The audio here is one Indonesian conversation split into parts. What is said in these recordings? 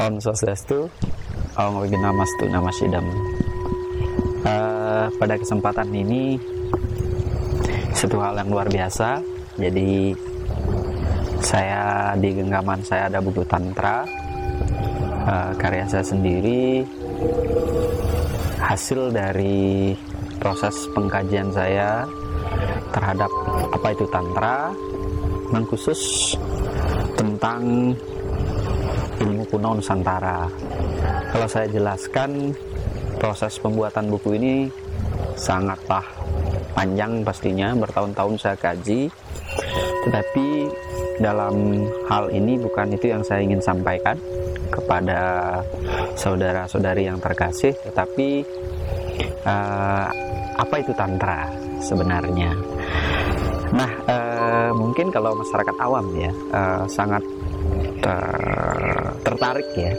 Om Swastiastu, Om Wignamastu Namasidam. Uh, pada kesempatan ini satu hal yang luar biasa. Jadi saya di genggaman saya ada buku tantra uh, karya saya sendiri hasil dari proses pengkajian saya terhadap apa itu tantra mengkhusus tentang ilmu kuno Nusantara. Kalau saya jelaskan proses pembuatan buku ini sangatlah panjang pastinya, bertahun-tahun saya kaji. Tetapi dalam hal ini bukan itu yang saya ingin sampaikan kepada saudara-saudari yang terkasih, tetapi uh, apa itu tantra sebenarnya? Nah, uh, mungkin kalau masyarakat awam ya uh, sangat tertarik ya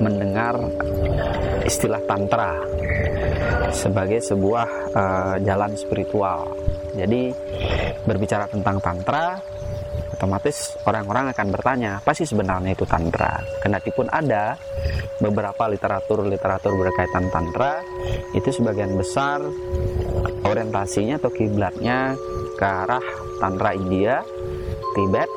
mendengar istilah tantra sebagai sebuah uh, jalan spiritual. Jadi berbicara tentang tantra otomatis orang-orang akan bertanya apa sih sebenarnya itu tantra kendati pun ada beberapa literatur-literatur berkaitan tantra itu sebagian besar orientasinya atau kiblatnya ke arah tantra India Tibet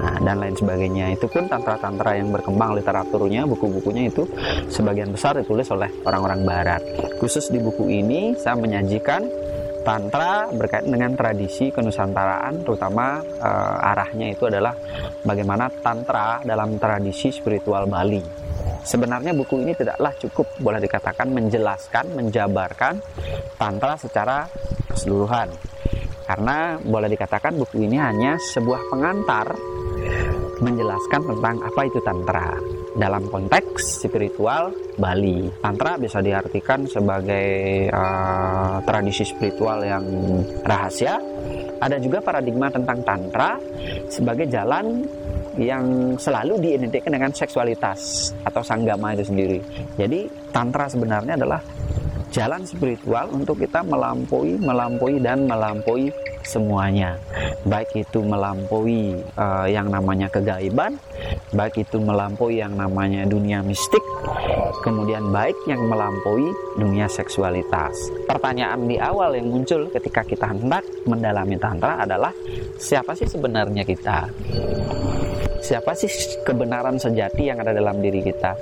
nah, dan lain sebagainya. Itu pun tantra-tantra yang berkembang literaturnya buku-bukunya itu sebagian besar ditulis oleh orang-orang barat. Khusus di buku ini saya menyajikan tantra berkaitan dengan tradisi kenusantaraan terutama uh, arahnya itu adalah bagaimana tantra dalam tradisi spiritual Bali. Sebenarnya buku ini tidaklah cukup boleh dikatakan menjelaskan menjabarkan tantra secara keseluruhan. Karena boleh dikatakan buku ini hanya sebuah pengantar menjelaskan tentang apa itu tantra dalam konteks spiritual Bali. Tantra bisa diartikan sebagai uh, tradisi spiritual yang rahasia. Ada juga paradigma tentang tantra sebagai jalan yang selalu diidentikan dengan seksualitas atau sanggama itu sendiri. Jadi tantra sebenarnya adalah jalan spiritual untuk kita melampaui, melampaui dan melampaui semuanya. Baik itu melampaui uh, yang namanya kegaiban, baik itu melampaui yang namanya dunia mistik, kemudian baik yang melampaui dunia seksualitas. Pertanyaan di awal yang muncul ketika kita hendak mendalami tantra adalah siapa sih sebenarnya kita? Siapa sih kebenaran sejati yang ada dalam diri kita?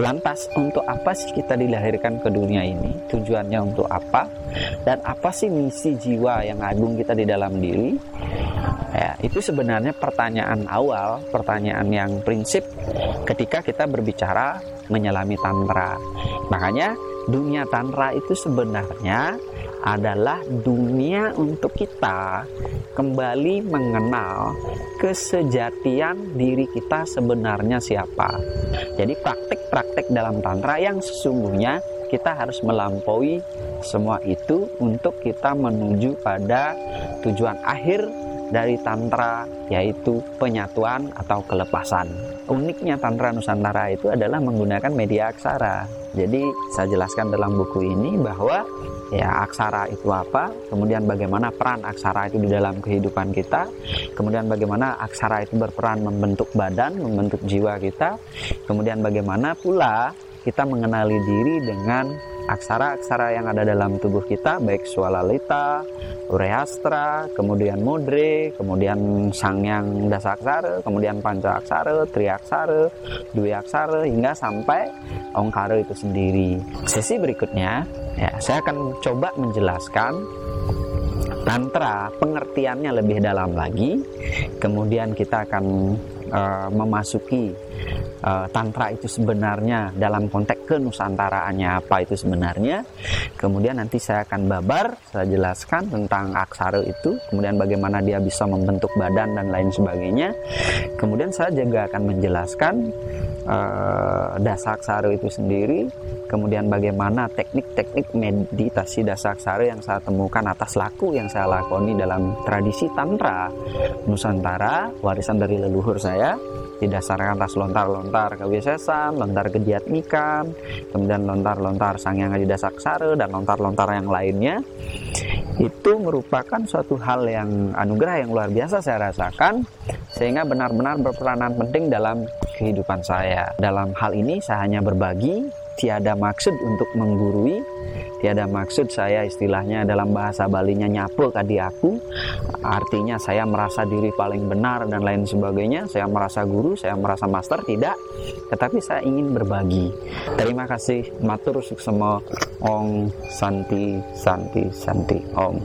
Lantas untuk apa sih kita dilahirkan ke dunia ini? Tujuannya untuk apa? Dan apa sih misi jiwa yang agung kita di dalam diri? Ya, itu sebenarnya pertanyaan awal, pertanyaan yang prinsip ketika kita berbicara menyelami tantra. Makanya dunia tantra itu sebenarnya adalah dunia untuk kita kembali mengenal kesejatian diri kita sebenarnya siapa. Jadi praktik-praktik dalam tantra yang sesungguhnya kita harus melampaui semua itu untuk kita menuju pada tujuan akhir dari tantra yaitu penyatuan atau kelepasan. Uniknya tantra Nusantara itu adalah menggunakan media aksara. Jadi saya jelaskan dalam buku ini bahwa ya aksara itu apa, kemudian bagaimana peran aksara itu di dalam kehidupan kita, kemudian bagaimana aksara itu berperan membentuk badan, membentuk jiwa kita, kemudian bagaimana pula kita mengenali diri dengan aksara-aksara yang ada dalam tubuh kita baik swalalita, urehastra, kemudian mudre, kemudian sangyang dasaksara, kemudian pancaksara, triaksara, aksara hingga sampai ongkara itu sendiri. Sesi berikutnya ya saya akan coba menjelaskan tantra pengertiannya lebih dalam lagi. Kemudian kita akan uh, memasuki uh, tantra itu sebenarnya dalam konteks kenusantaraannya apa itu sebenarnya. Kemudian nanti saya akan babar, saya jelaskan tentang aksara itu, kemudian bagaimana dia bisa membentuk badan dan lain sebagainya. Kemudian saya juga akan menjelaskan uh, dasaksara itu sendiri, kemudian bagaimana teknik-teknik meditasi dasaksara yang saya temukan atas laku yang saya lakoni dalam tradisi tantra Nusantara, warisan dari leluhur saya didasarkan atas lontar-lontar kebiasaan, lontar kegiatmikan, kemudian lontar-lontar sang yang di dasaksara dan lontar-lontar yang lainnya itu merupakan suatu hal yang anugerah yang luar biasa saya rasakan sehingga benar-benar berperanan penting dalam kehidupan saya. Dalam hal ini saya hanya berbagi, tiada maksud untuk menggurui, tiada maksud saya istilahnya dalam bahasa Balinya nyapu kadi aku. Artinya saya merasa diri paling benar dan lain sebagainya. Saya merasa guru saya merasa master tidak. Tetapi saya ingin berbagi. Terima kasih. Matur suksema ong santi santi santi. Om